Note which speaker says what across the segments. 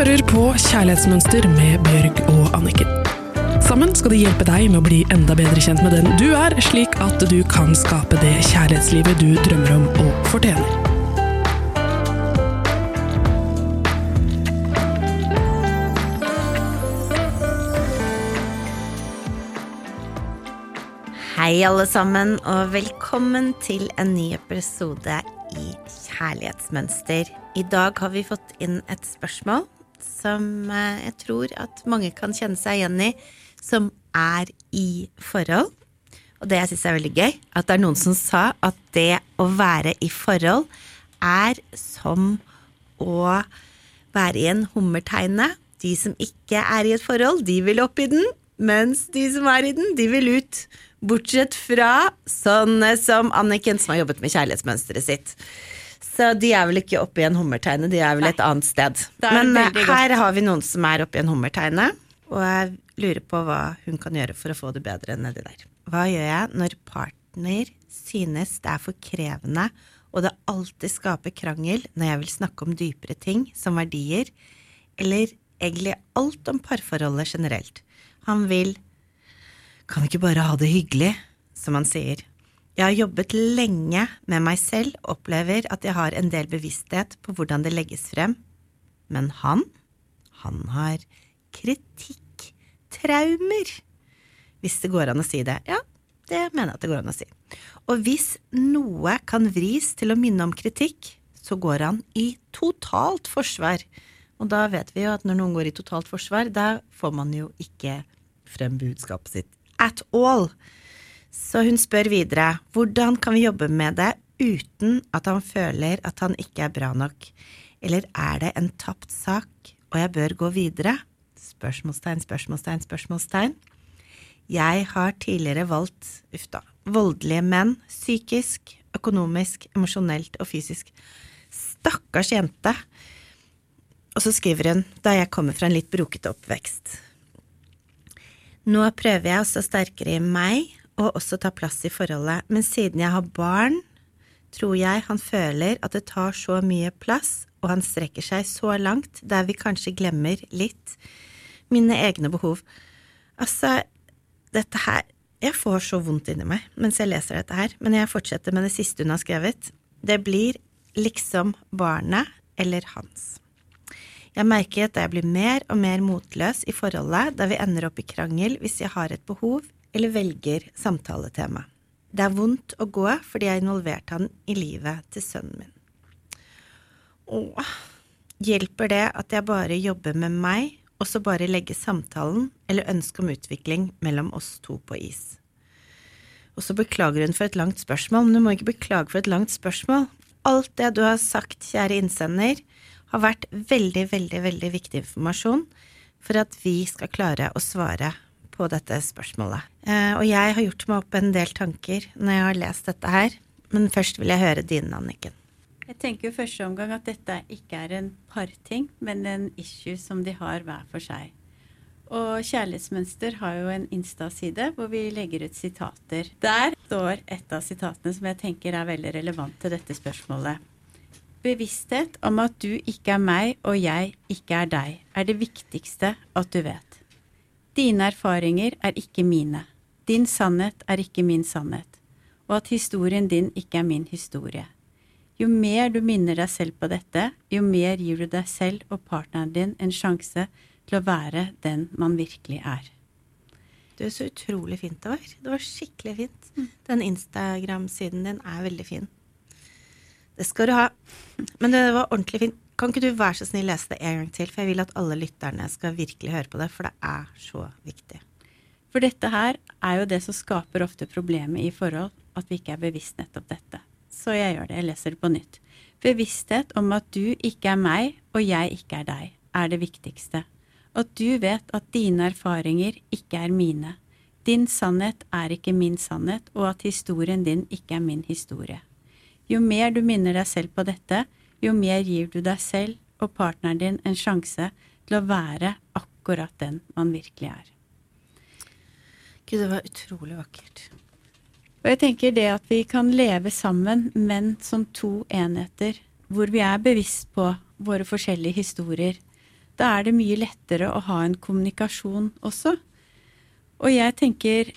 Speaker 1: hører på Kjærlighetsmønster med Bjørg og Anniken. Sammen skal de hjelpe deg med å bli enda bedre kjent med den du er, slik at du kan skape det kjærlighetslivet du drømmer om og fortjener.
Speaker 2: Hei, alle sammen, og velkommen til en ny episode i Kjærlighetsmønster. I dag har vi fått inn et spørsmål som eh, jeg tror at mange kan kjenne seg igjen i, som er i forhold. Og det jeg syns er veldig gøy, at det er noen som sa at det å være i forhold er som å være i en hummerteine. De som ikke er i et forhold, de vil opp i den, mens de som er i den, de vil ut. Bortsett fra sånne som Anniken, som har jobbet med kjærlighetsmønsteret sitt. Så de er vel ikke oppe i en hummerteine, de er vel et annet sted. Men her har vi noen som er oppe i en hummerteine, og jeg lurer på hva hun kan gjøre for å få det bedre nedi der. Hva gjør jeg når partner synes det er for krevende, og det alltid skaper krangel når jeg vil snakke om dypere ting, som verdier, eller egentlig alt om parforholdet generelt. Han vil kan ikke bare ha det hyggelig, som han sier. Jeg har jobbet lenge med meg selv opplever at jeg har en del bevissthet på hvordan det legges frem. Men han, han har kritikk-traumer. Hvis det går an å si det. Ja, det mener jeg at det går an å si. Og hvis noe kan vris til å minne om kritikk, så går han i totalt forsvar. Og da vet vi jo at når noen går i totalt forsvar, da får man jo ikke frem budskapet sitt at all. Så hun spør videre, hvordan kan vi jobbe med det uten at han føler at han ikke er bra nok? Eller er det en tapt sak, og jeg bør gå videre? Spørsmålstegn, spørsmålstegn, spørsmålstegn. Jeg har tidligere valgt, uff da, voldelige menn, psykisk, økonomisk, emosjonelt og fysisk. Stakkars jente. Og så skriver hun, da jeg kommer fra en litt brokete oppvekst. Nå prøver jeg å stå sterkere i meg og også ta plass i forholdet, men siden jeg har barn, tror jeg han føler at det tar så mye plass, og han strekker seg så langt der vi kanskje glemmer litt mine egne behov. Altså, dette her Jeg får så vondt inni meg mens jeg leser dette her, men jeg fortsetter med det siste hun har skrevet. Det blir liksom barnet eller hans. Jeg merker at jeg blir mer og mer motløs i forholdet da vi ender opp i krangel hvis jeg har et behov eller velger samtaletema. Det er vondt å gå fordi jeg har involvert han i livet til sønnen min. Åh, hjelper det at jeg bare jobber med meg, og så bare legger samtalen eller ønsket om utvikling mellom oss to på is? Og så beklager hun for et langt spørsmål, men du må ikke beklage for et langt spørsmål. Alt det du har sagt, kjære innsender, har vært veldig, veldig, veldig viktig informasjon for at vi skal klare å svare på dette spørsmålet. Eh, og jeg har gjort meg opp en del tanker når jeg har lest dette her, men først vil jeg høre dine, Anniken.
Speaker 3: Jeg tenker jo første omgang at dette ikke er en parting, men en issue som de har hver for seg. Og Kjærlighetsmønster har jo en Insta-side hvor vi legger ut sitater. Der står et av sitatene som jeg tenker er veldig relevant til dette spørsmålet. Bevissthet om at du ikke er meg og jeg ikke er deg, er det viktigste at du vet. Dine erfaringer er ikke mine. Din sannhet er ikke min sannhet. Og at historien din ikke er min historie. Jo mer du minner deg selv på dette, jo mer gir du deg selv og partneren din en sjanse til å være den man virkelig er.
Speaker 2: Du, så utrolig fint det var. Det var skikkelig fint. Den Instagram-siden din er veldig fin. Det skal du ha. Men det var ordentlig fint. Kan ikke du være så snill lese det en gang til, for jeg vil at alle lytterne skal virkelig høre på det, for det er så viktig.
Speaker 3: For dette her er jo det som skaper ofte problemet i forhold, at vi ikke er bevisst nettopp dette. Så jeg gjør det, jeg leser det på nytt. Bevissthet om at du ikke er meg og jeg ikke er deg, er det viktigste. At du vet at dine erfaringer ikke er mine. Din sannhet er ikke min sannhet, og at historien din ikke er min historie. Jo mer du minner deg selv på dette, jo mer gir du deg selv og partneren din en sjanse til å være akkurat den man virkelig er.
Speaker 2: Gud, det var utrolig vakkert.
Speaker 3: Og jeg tenker det at vi kan leve sammen, men som to enheter, hvor vi er bevisst på våre forskjellige historier. Da er det mye lettere å ha en kommunikasjon også. Og jeg tenker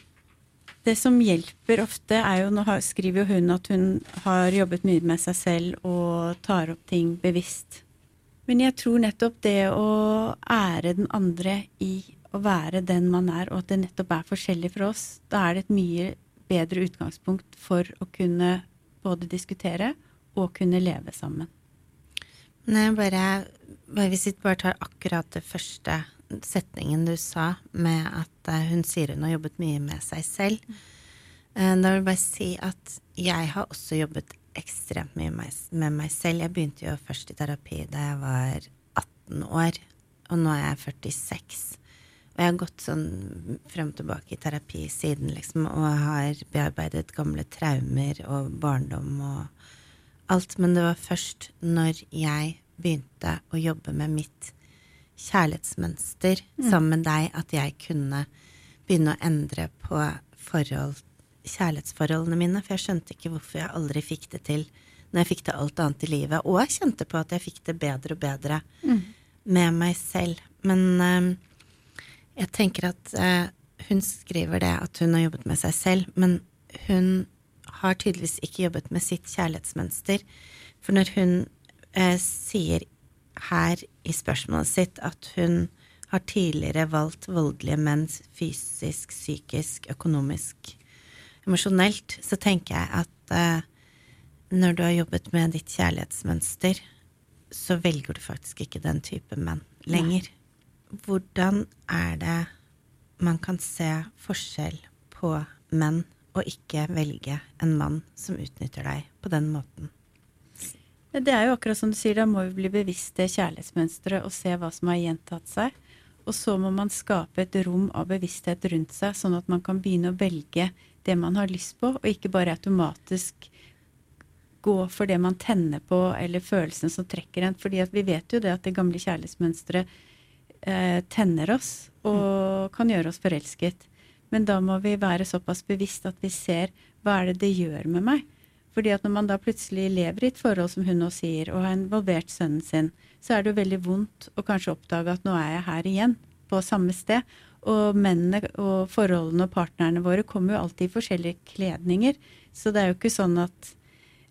Speaker 3: det som hjelper ofte, er jo Nå skriver jo hun at hun har jobbet mye med seg selv og tar opp ting bevisst. Men jeg tror nettopp det å ære den andre i å være den man er, og at det nettopp er forskjellig for oss, da er det et mye bedre utgangspunkt for å kunne både diskutere og kunne leve sammen.
Speaker 2: Nei, bare, bare Hvis vi bare tar akkurat det første setningen du sa med at uh, hun sier hun har jobbet mye med seg selv. Uh, da vil jeg bare si at jeg har også jobbet ekstremt mye med meg selv. Jeg begynte jo først i terapi da jeg var 18 år, og nå er jeg 46. Og jeg har gått sånn frem og tilbake i terapi siden, liksom, og har bearbeidet gamle traumer og barndom og alt. Men det var først når jeg begynte å jobbe med mitt kjærlighetsmønster mm. sammen med deg at jeg kunne begynne å endre på forhold, kjærlighetsforholdene mine. For jeg skjønte ikke hvorfor jeg aldri fikk det til når jeg fikk til alt annet i livet. Og jeg kjente på at jeg fikk det bedre og bedre mm. med meg selv. Men uh, jeg tenker at uh, hun skriver det at hun har jobbet med seg selv, men hun har tydeligvis ikke jobbet med sitt kjærlighetsmønster. For når hun uh, sier her i spørsmålet sitt at hun har tidligere valgt voldelige menn fysisk, psykisk, økonomisk, emosjonelt, så tenker jeg at eh, når du har jobbet med ditt kjærlighetsmønster, så velger du faktisk ikke den type menn lenger. Nei. Hvordan er det man kan se forskjell på menn og ikke velge en mann som utnytter deg på den måten?
Speaker 3: Det er jo akkurat som du sier, da må vi bli bevisst det kjærlighetsmønsteret og se hva som har gjentatt seg. Og så må man skape et rom av bevissthet rundt seg, sånn at man kan begynne å velge det man har lyst på, og ikke bare automatisk gå for det man tenner på, eller følelsen som trekker en. fordi vi vet jo det at det gamle kjærlighetsmønsteret eh, tenner oss og kan gjøre oss forelsket. Men da må vi være såpass bevisst at vi ser hva er det det gjør med meg. Fordi at når man da plutselig lever i et forhold, som hun nå sier, og har involvert sønnen sin, så er det jo veldig vondt å kanskje oppdage at nå er jeg her igjen, på samme sted. Og mennene og forholdene og partnerne våre kommer jo alltid i forskjellige kledninger. Så det er jo ikke sånn at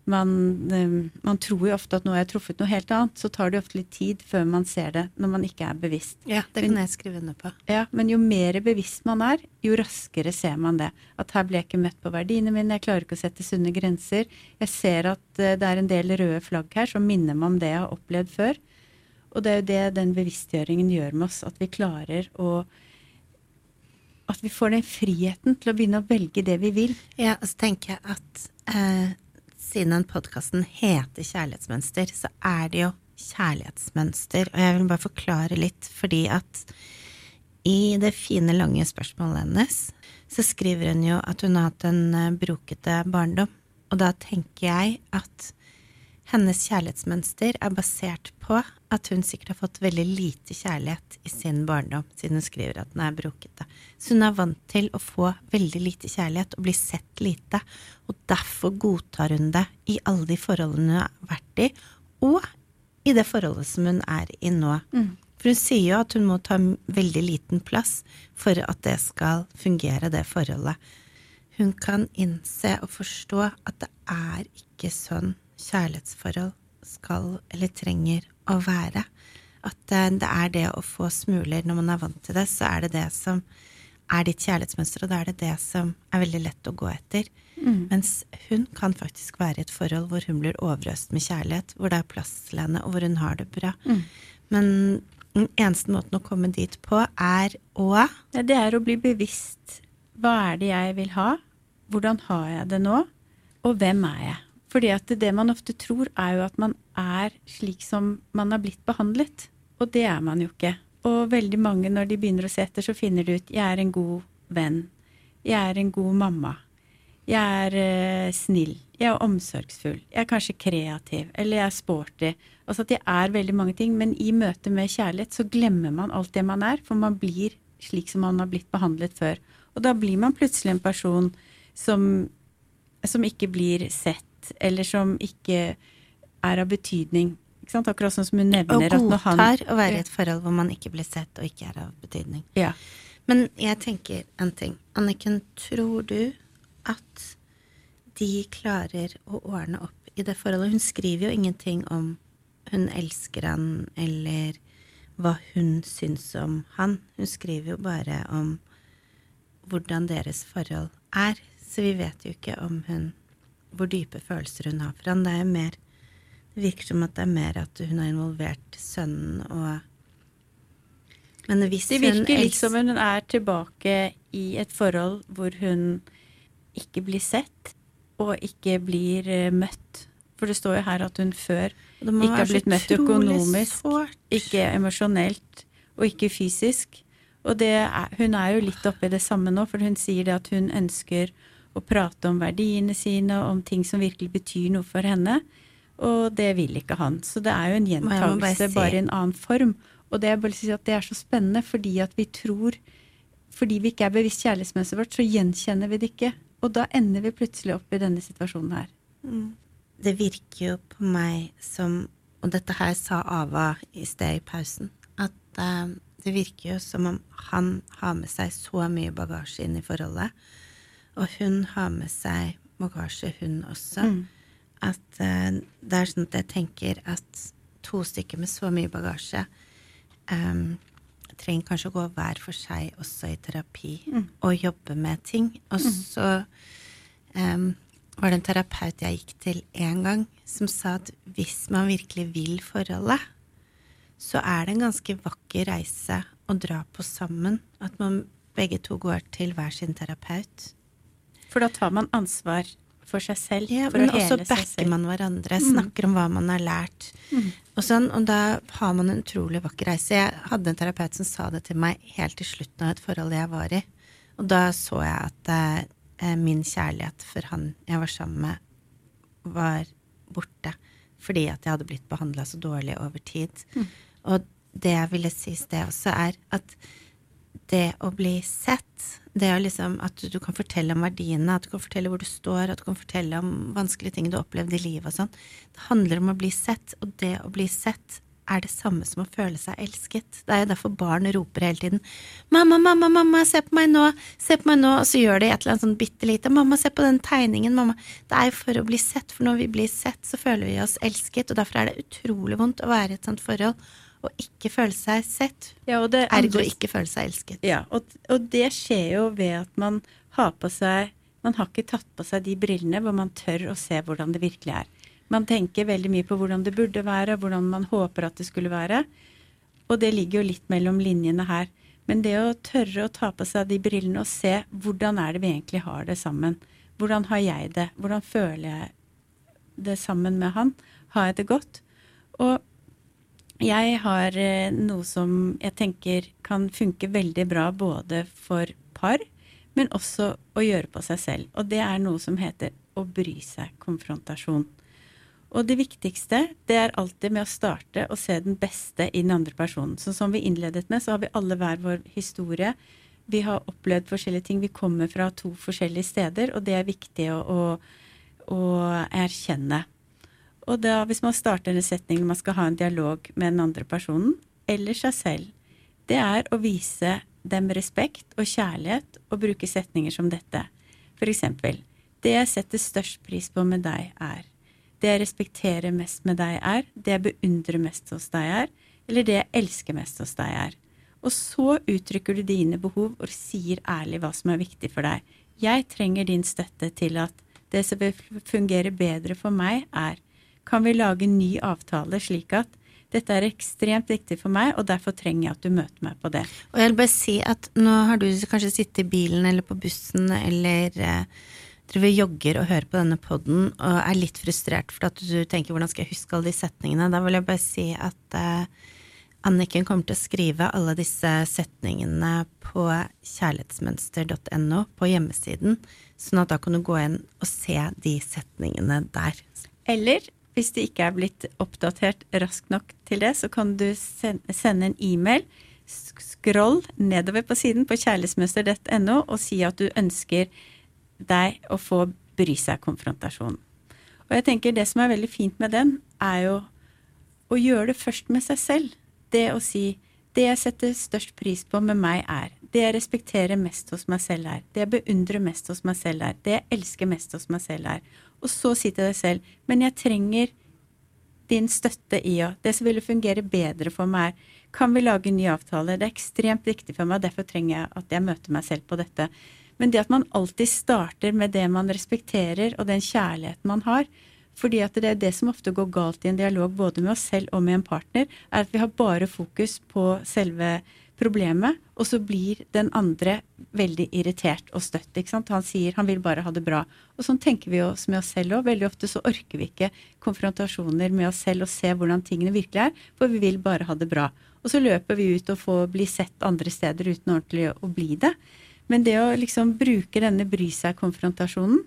Speaker 3: man, eh, man, tror jo ofte at nå har jeg truffet noe helt annet. Så tar det ofte litt tid før man ser det, når man ikke er bevisst.
Speaker 2: Ja, det kan jeg skrive under på.
Speaker 3: Ja, Men jo mer bevisst man er, jo raskere ser man det. At her ble jeg ikke møtt på verdiene mine, jeg klarer ikke å sette sunne grenser. Jeg ser at eh, det er en del røde flagg her som minner meg om det jeg har opplevd før. Og det er jo det den bevisstgjøringen gjør med oss, at vi klarer å At vi får den friheten til å begynne å velge det vi vil.
Speaker 2: Ja, og så tenker jeg at eh, siden den podkasten heter Kjærlighetsmønster, så er det jo kjærlighetsmønster. Og jeg vil bare forklare litt, fordi at i det fine, lange spørsmålet hennes så skriver hun jo at hun har hatt en eh, brokete barndom. Og da tenker jeg at hennes kjærlighetsmønster er basert på at hun sikkert har fått veldig lite kjærlighet i sin barndom, siden hun skriver at den er brokete. Så hun er vant til å få veldig lite kjærlighet og bli sett lite, og derfor godtar hun det i alle de forholdene hun har vært i, og i det forholdet som hun er i nå. Mm. For hun sier jo at hun må ta veldig liten plass for at det skal fungere, det forholdet. Hun kan innse og forstå at det er ikke sånn kjærlighetsforhold skal eller trenger å være. At eh, det er det å få smuler når man er vant til det, så er det det som er ditt kjærlighetsmønster, og da er det det som er veldig lett å gå etter. Mm. Mens hun kan faktisk være i et forhold hvor hun blir overøst med kjærlighet, hvor det er plass til henne, og hvor hun har det bra. Mm. Men den eneste måten å komme dit på, er å
Speaker 3: ja, Det er å bli bevisst. Hva er det jeg vil ha? Hvordan har jeg det nå? Og hvem er jeg? Fordi at det man ofte tror, er jo at man er slik som man har blitt behandlet. Og det er man jo ikke. Og veldig mange, når de begynner å se etter, så finner de ut jeg er en god venn. Jeg er en god mamma. Jeg er eh, snill. Jeg er omsorgsfull. Jeg er kanskje kreativ. Eller jeg er sporty. Altså at jeg er veldig mange ting. Men i møte med kjærlighet så glemmer man alt det man er, for man blir slik som man har blitt behandlet før. Og da blir man plutselig en person som, som ikke blir sett eller som ikke er av betydning? Akkurat sånn som hun nevner han
Speaker 2: godtar å være i et forhold hvor man ikke blir sett og ikke er av betydning.
Speaker 3: ja.
Speaker 2: Men jeg tenker en ting. Anniken, tror du at de klarer å ordne opp i det forholdet? Hun skriver jo ingenting om hun elsker han, eller hva hun syns om han. Hun skriver jo bare om hvordan deres forhold er. Så vi vet jo ikke om hun hvor dype følelser hun har for han. Det er jo mer Det virker som at det er mer at hun har involvert sønnen og Men hvis
Speaker 3: Det
Speaker 2: hun
Speaker 3: virker litt som hun er tilbake i et forhold hvor hun ikke blir sett og ikke blir eh, møtt. For det står jo her at hun før
Speaker 2: det
Speaker 3: ikke har blitt møtt økonomisk,
Speaker 2: svårt.
Speaker 3: ikke emosjonelt og ikke fysisk. Og det er, hun er jo litt oppi det samme nå, for hun sier det at hun ønsker å prate om verdiene sine, om ting som virkelig betyr noe for henne. Og det vil ikke han. Så det er jo en
Speaker 2: må bare si-
Speaker 3: bare i en annen form. Og det, bare si at det er så spennende, fordi at vi tror Fordi vi ikke er bevisst kjærlighetsmønsteret vårt, så gjenkjenner vi det ikke. Og da ender vi plutselig opp i denne situasjonen her.
Speaker 2: Det virker jo på meg som Og dette her sa Ava i sted i pausen. At uh, det virker jo som om han har med seg så mye bagasje inn i forholdet. Og hun har med seg bagasje, hun også. At uh, det er sånn at jeg tenker at to stykker med så mye bagasje um, trenger kanskje å gå hver for seg også i terapi og jobbe med ting. Og så um, var det en terapeut jeg gikk til en gang, som sa at hvis man virkelig vil forholdet, så er det en ganske vakker reise å dra på sammen. At man begge to går til hver sin terapeut.
Speaker 3: For da tar man ansvar for seg selv.
Speaker 2: Ja, men også backer.
Speaker 3: Mm.
Speaker 2: man hverandre, snakker om hva man har lært. Og sånn, og da har man en utrolig vakker reise. Jeg hadde en terapeut som sa det til meg helt til slutten av et forhold jeg var i. Og da så jeg at eh, min kjærlighet for han jeg var sammen med, var borte. Fordi at jeg hadde blitt behandla så dårlig over tid. Og det jeg ville si i sted også, er at det å bli sett, det å liksom at du kan fortelle om verdiene, at du kan fortelle hvor du står, at du kan fortelle om vanskelige ting du har opplevd i livet og sånn, det handler om å bli sett, og det å bli sett er det samme som å føle seg elsket. Det er jo derfor barn roper hele tiden 'Mamma, mamma, mamma, se på meg nå! Se på meg nå!' Og så gjør de et eller annet sånn bitte lite 'Mamma, se på den tegningen, mamma!' Det er jo for å bli sett, for når vi blir sett, så føler vi oss elsket, og derfor er det utrolig vondt å være i et sånt forhold og ikke føle seg sett.
Speaker 3: Ja, og det
Speaker 2: Ergo
Speaker 3: andre-
Speaker 2: ikke føle seg elsket.
Speaker 3: Ja, og, og det skjer jo ved at man har på seg Man har ikke tatt på seg de brillene hvor man tør å se hvordan det virkelig er. Man tenker veldig mye på hvordan det burde være, hvordan man håper at det skulle være. Og det ligger jo litt mellom linjene her. Men det å tørre å ta på seg de brillene og se hvordan er det vi egentlig har det sammen. Hvordan har jeg det? Hvordan føler jeg det sammen med han? Har jeg det godt? Og jeg har eh, noe som jeg tenker kan funke veldig bra både for par, men også å gjøre på seg selv. Og det er noe som heter å bry seg konfrontasjon. Og det viktigste det er alltid med å starte og se den beste i den andre personen. Så som vi innledet med, så har vi alle hver vår historie. Vi har opplevd forskjellige ting. Vi kommer fra to forskjellige steder, og det er viktig å, å, å erkjenne. Og da, hvis man starter en setning når man skal ha en dialog med den andre personen, eller seg selv, det er å vise dem respekt og kjærlighet og bruke setninger som dette. For eksempel, det jeg setter størst pris på med deg er, det jeg respekterer mest med deg er, det jeg beundrer mest hos deg er, eller det jeg elsker mest hos deg er. Og så uttrykker du dine behov og sier ærlig hva som er viktig for deg. Jeg trenger din støtte til at det som vil fungere bedre for meg, er kan vi lage en ny avtale slik at dette er ekstremt viktig for meg, og derfor trenger jeg at du møter meg på det.
Speaker 2: Og jeg vil bare si at nå har du kanskje sittet i bilen eller på bussen eller eh, driver og jogger og hører på denne podden og er litt frustrert for at du tenker hvordan skal jeg huske alle de setningene. Da vil jeg bare si at eh, Anniken kommer til å skrive alle disse setningene på kjærlighetsmønster.no på hjemmesiden, sånn at da kan du gå inn og se de setningene der.
Speaker 3: Eller hvis det ikke er blitt oppdatert raskt nok til det, så kan du sende en e-mail. Scroll nedover på siden på kjærlighetsmønster.no og si at du ønsker deg å få bry seg-konfrontasjon. Og jeg tenker det som er veldig fint med den, er jo å gjøre det først med seg selv. Det å si det jeg setter størst pris på med meg er, det jeg respekterer mest hos meg selv er, det jeg beundrer mest hos meg selv er, det jeg elsker mest hos meg selv er. Og så si til deg selv, men jeg trenger din støtte i å Det som ville fungere bedre for meg, er kan vi lage en ny avtale? Det er ekstremt viktig for meg, og derfor trenger jeg at jeg møter meg selv på dette. Men det at man alltid starter med det man respekterer, og den kjærligheten man har, fordi at det er det som ofte går galt i en dialog både med oss selv og med en partner, er at vi har bare fokus på selve problemet, og så blir den andre veldig irritert og støtt. ikke sant? Han sier han vil bare ha det bra. Og sånn tenker vi oss med oss selv òg. Veldig ofte så orker vi ikke konfrontasjoner med oss selv og se hvordan tingene virkelig er, for vi vil bare ha det bra. Og så løper vi ut og får bli sett andre steder uten ordentlig å bli det. Men det å liksom bruke denne bry seg-konfrontasjonen,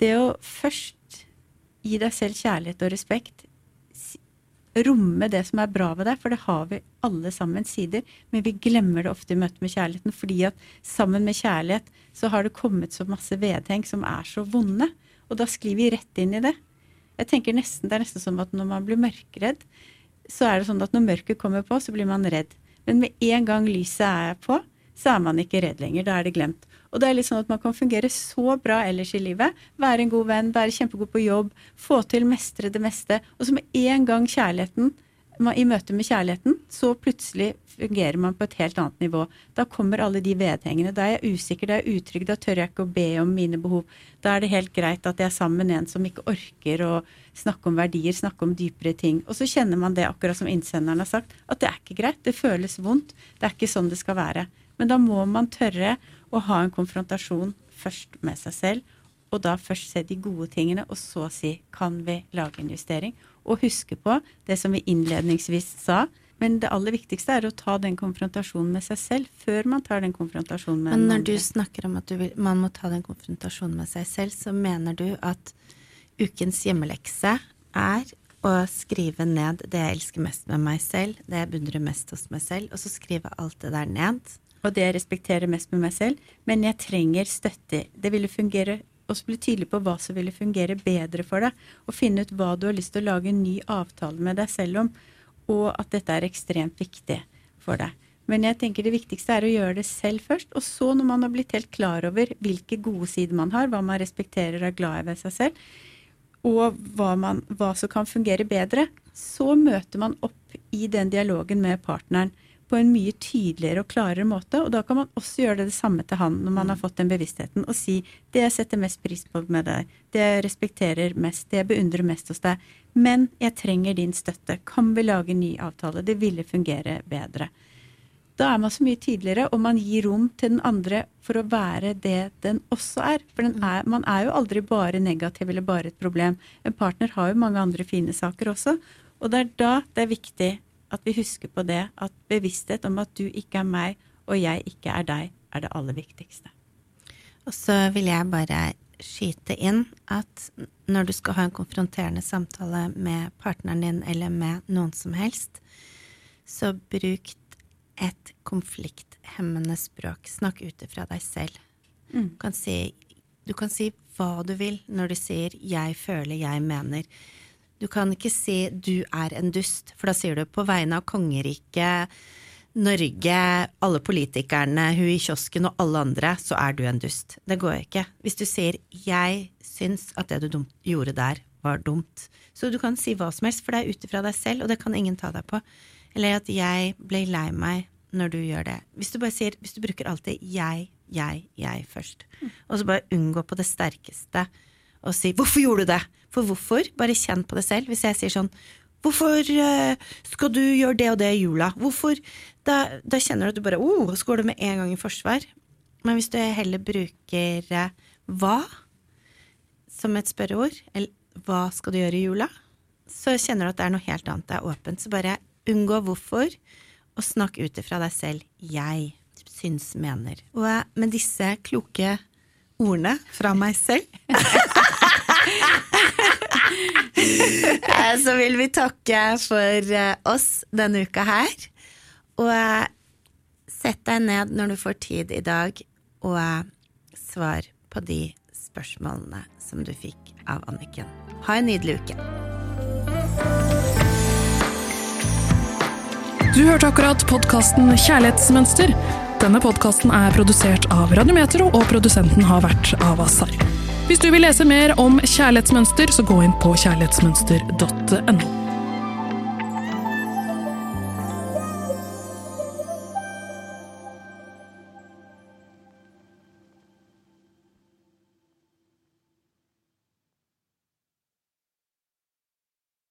Speaker 3: det å først gi deg selv kjærlighet og respekt. Romme det som er bra ved deg, for det har vi alle sammen sider. Men vi glemmer det ofte i møte med kjærligheten, fordi at sammen med kjærlighet så har det kommet så masse vedheng som er så vonde. Og da sklir vi rett inn i det. Jeg tenker nesten, Det er nesten som at når man blir mørkredd, så er det sånn at når mørket kommer på, så blir man redd. Men med en gang lyset er på, så er man ikke redd lenger. Da er det glemt. Og det er litt sånn at man kan fungere så bra ellers i livet. Være en god venn, være kjempegod på jobb, få til mestre det meste. Og så med en gang kjærligheten, i møte med kjærligheten, så plutselig fungerer man på et helt annet nivå. Da kommer alle de vedhengene. Da er jeg usikker, da er jeg utrygg, da tør jeg ikke å be om mine behov. Da er det helt greit at jeg er sammen med en som ikke orker å snakke om verdier, snakke om dypere ting. Og så kjenner man det, akkurat som innsenderen har sagt, at det er ikke greit. Det føles vondt. Det er ikke sånn det skal være. Men da må man tørre å ha en konfrontasjon først med seg selv, og da først se de gode tingene, og så si kan vi lage en justering? Og huske på det som vi innledningsvis sa. Men det aller viktigste er å ta den konfrontasjonen med seg selv før man tar den konfrontasjonen med
Speaker 2: Men når du snakker om at vil, man må ta den konfrontasjonen med seg selv, så mener du at ukens hjemmelekse er å skrive ned det jeg elsker mest med meg selv, det jeg beundrer mest hos meg selv, og så skrive alt det der ned
Speaker 3: og det jeg respekterer mest med meg selv, men jeg trenger støtte. Det ville fungere og bli tydelig på hva som ville fungere bedre for deg, og finne ut hva du har lyst til å lage en ny avtale med deg selv om, og at dette er ekstremt viktig for deg. Men jeg tenker det viktigste er å gjøre det selv først, og så når man har blitt helt klar over hvilke gode sider man har, hva man respekterer og er glad i ved seg selv, og hva, man, hva som kan fungere bedre, så møter man opp i den dialogen med partneren på en mye tydeligere og klarere måte. Og da kan man også gjøre det, det samme til han når man har fått den bevisstheten, og si det jeg setter mest pris på med deg, det jeg respekterer mest, det jeg beundrer mest hos deg, men jeg trenger din støtte. Kan vi lage en ny avtale? Det ville fungere bedre. Da er man så mye tydeligere, og man gir rom til den andre for å være det den også er. For er, man er jo aldri bare negativ eller bare et problem. En partner har jo mange andre fine saker også. Og det er da det er viktig at vi husker på det, at bevissthet om at du ikke er meg og jeg ikke er deg, er det aller viktigste.
Speaker 2: Og så vil jeg bare skyte inn at når du skal ha en konfronterende samtale med partneren din eller med noen som helst, så bruk et konflikthemmende språk. Snakk ut fra deg selv. Mm. Du, kan si, du kan si hva du vil når du sier 'jeg føler, jeg mener'. Du kan ikke si 'du er en dust', for da sier du på vegne av kongeriket, Norge, alle politikerne, hun i kiosken og alle andre, så er du en dust. Det går ikke. Hvis du sier 'jeg syns at det du gjorde der, var dumt', så du kan si hva som helst, for det er ut ifra deg selv, og det kan ingen ta deg på. Eller at 'jeg ble lei meg' når du gjør det. Hvis du bare sier, hvis du bruker alltid 'jeg', 'jeg', 'jeg' først, og så bare unngå på det sterkeste å si 'hvorfor gjorde du det'? For hvorfor? Bare kjenn på det selv. Hvis jeg sier sånn Hvorfor uh, skal du gjøre det og det i jula? Hvorfor? Da, da kjenner du at du bare oh, så går du med en gang i forsvar. Men hvis du heller bruker uh, hva som et spørreord, eller hva skal du gjøre i jula, så kjenner du at det er noe helt annet. Det er åpent. Så bare unngå hvorfor, og snakk ut ifra deg selv. Jeg syns, mener. Og med disse kloke ordene fra meg selv Eh, så vil vi takke for eh, oss denne uka her. Og eh, sett deg ned når du får tid i dag, og svar på de spørsmålene som du fikk av Anniken. Ha en nydelig uke.
Speaker 1: Du hørte akkurat podkasten Kjærlighetsmønster. Denne podkasten er produsert av Radiometro, og produsenten har vært Avasar. Hvis du vil lese mer om kjærlighetsmønster, så gå inn på kjærlighetsmønster.no.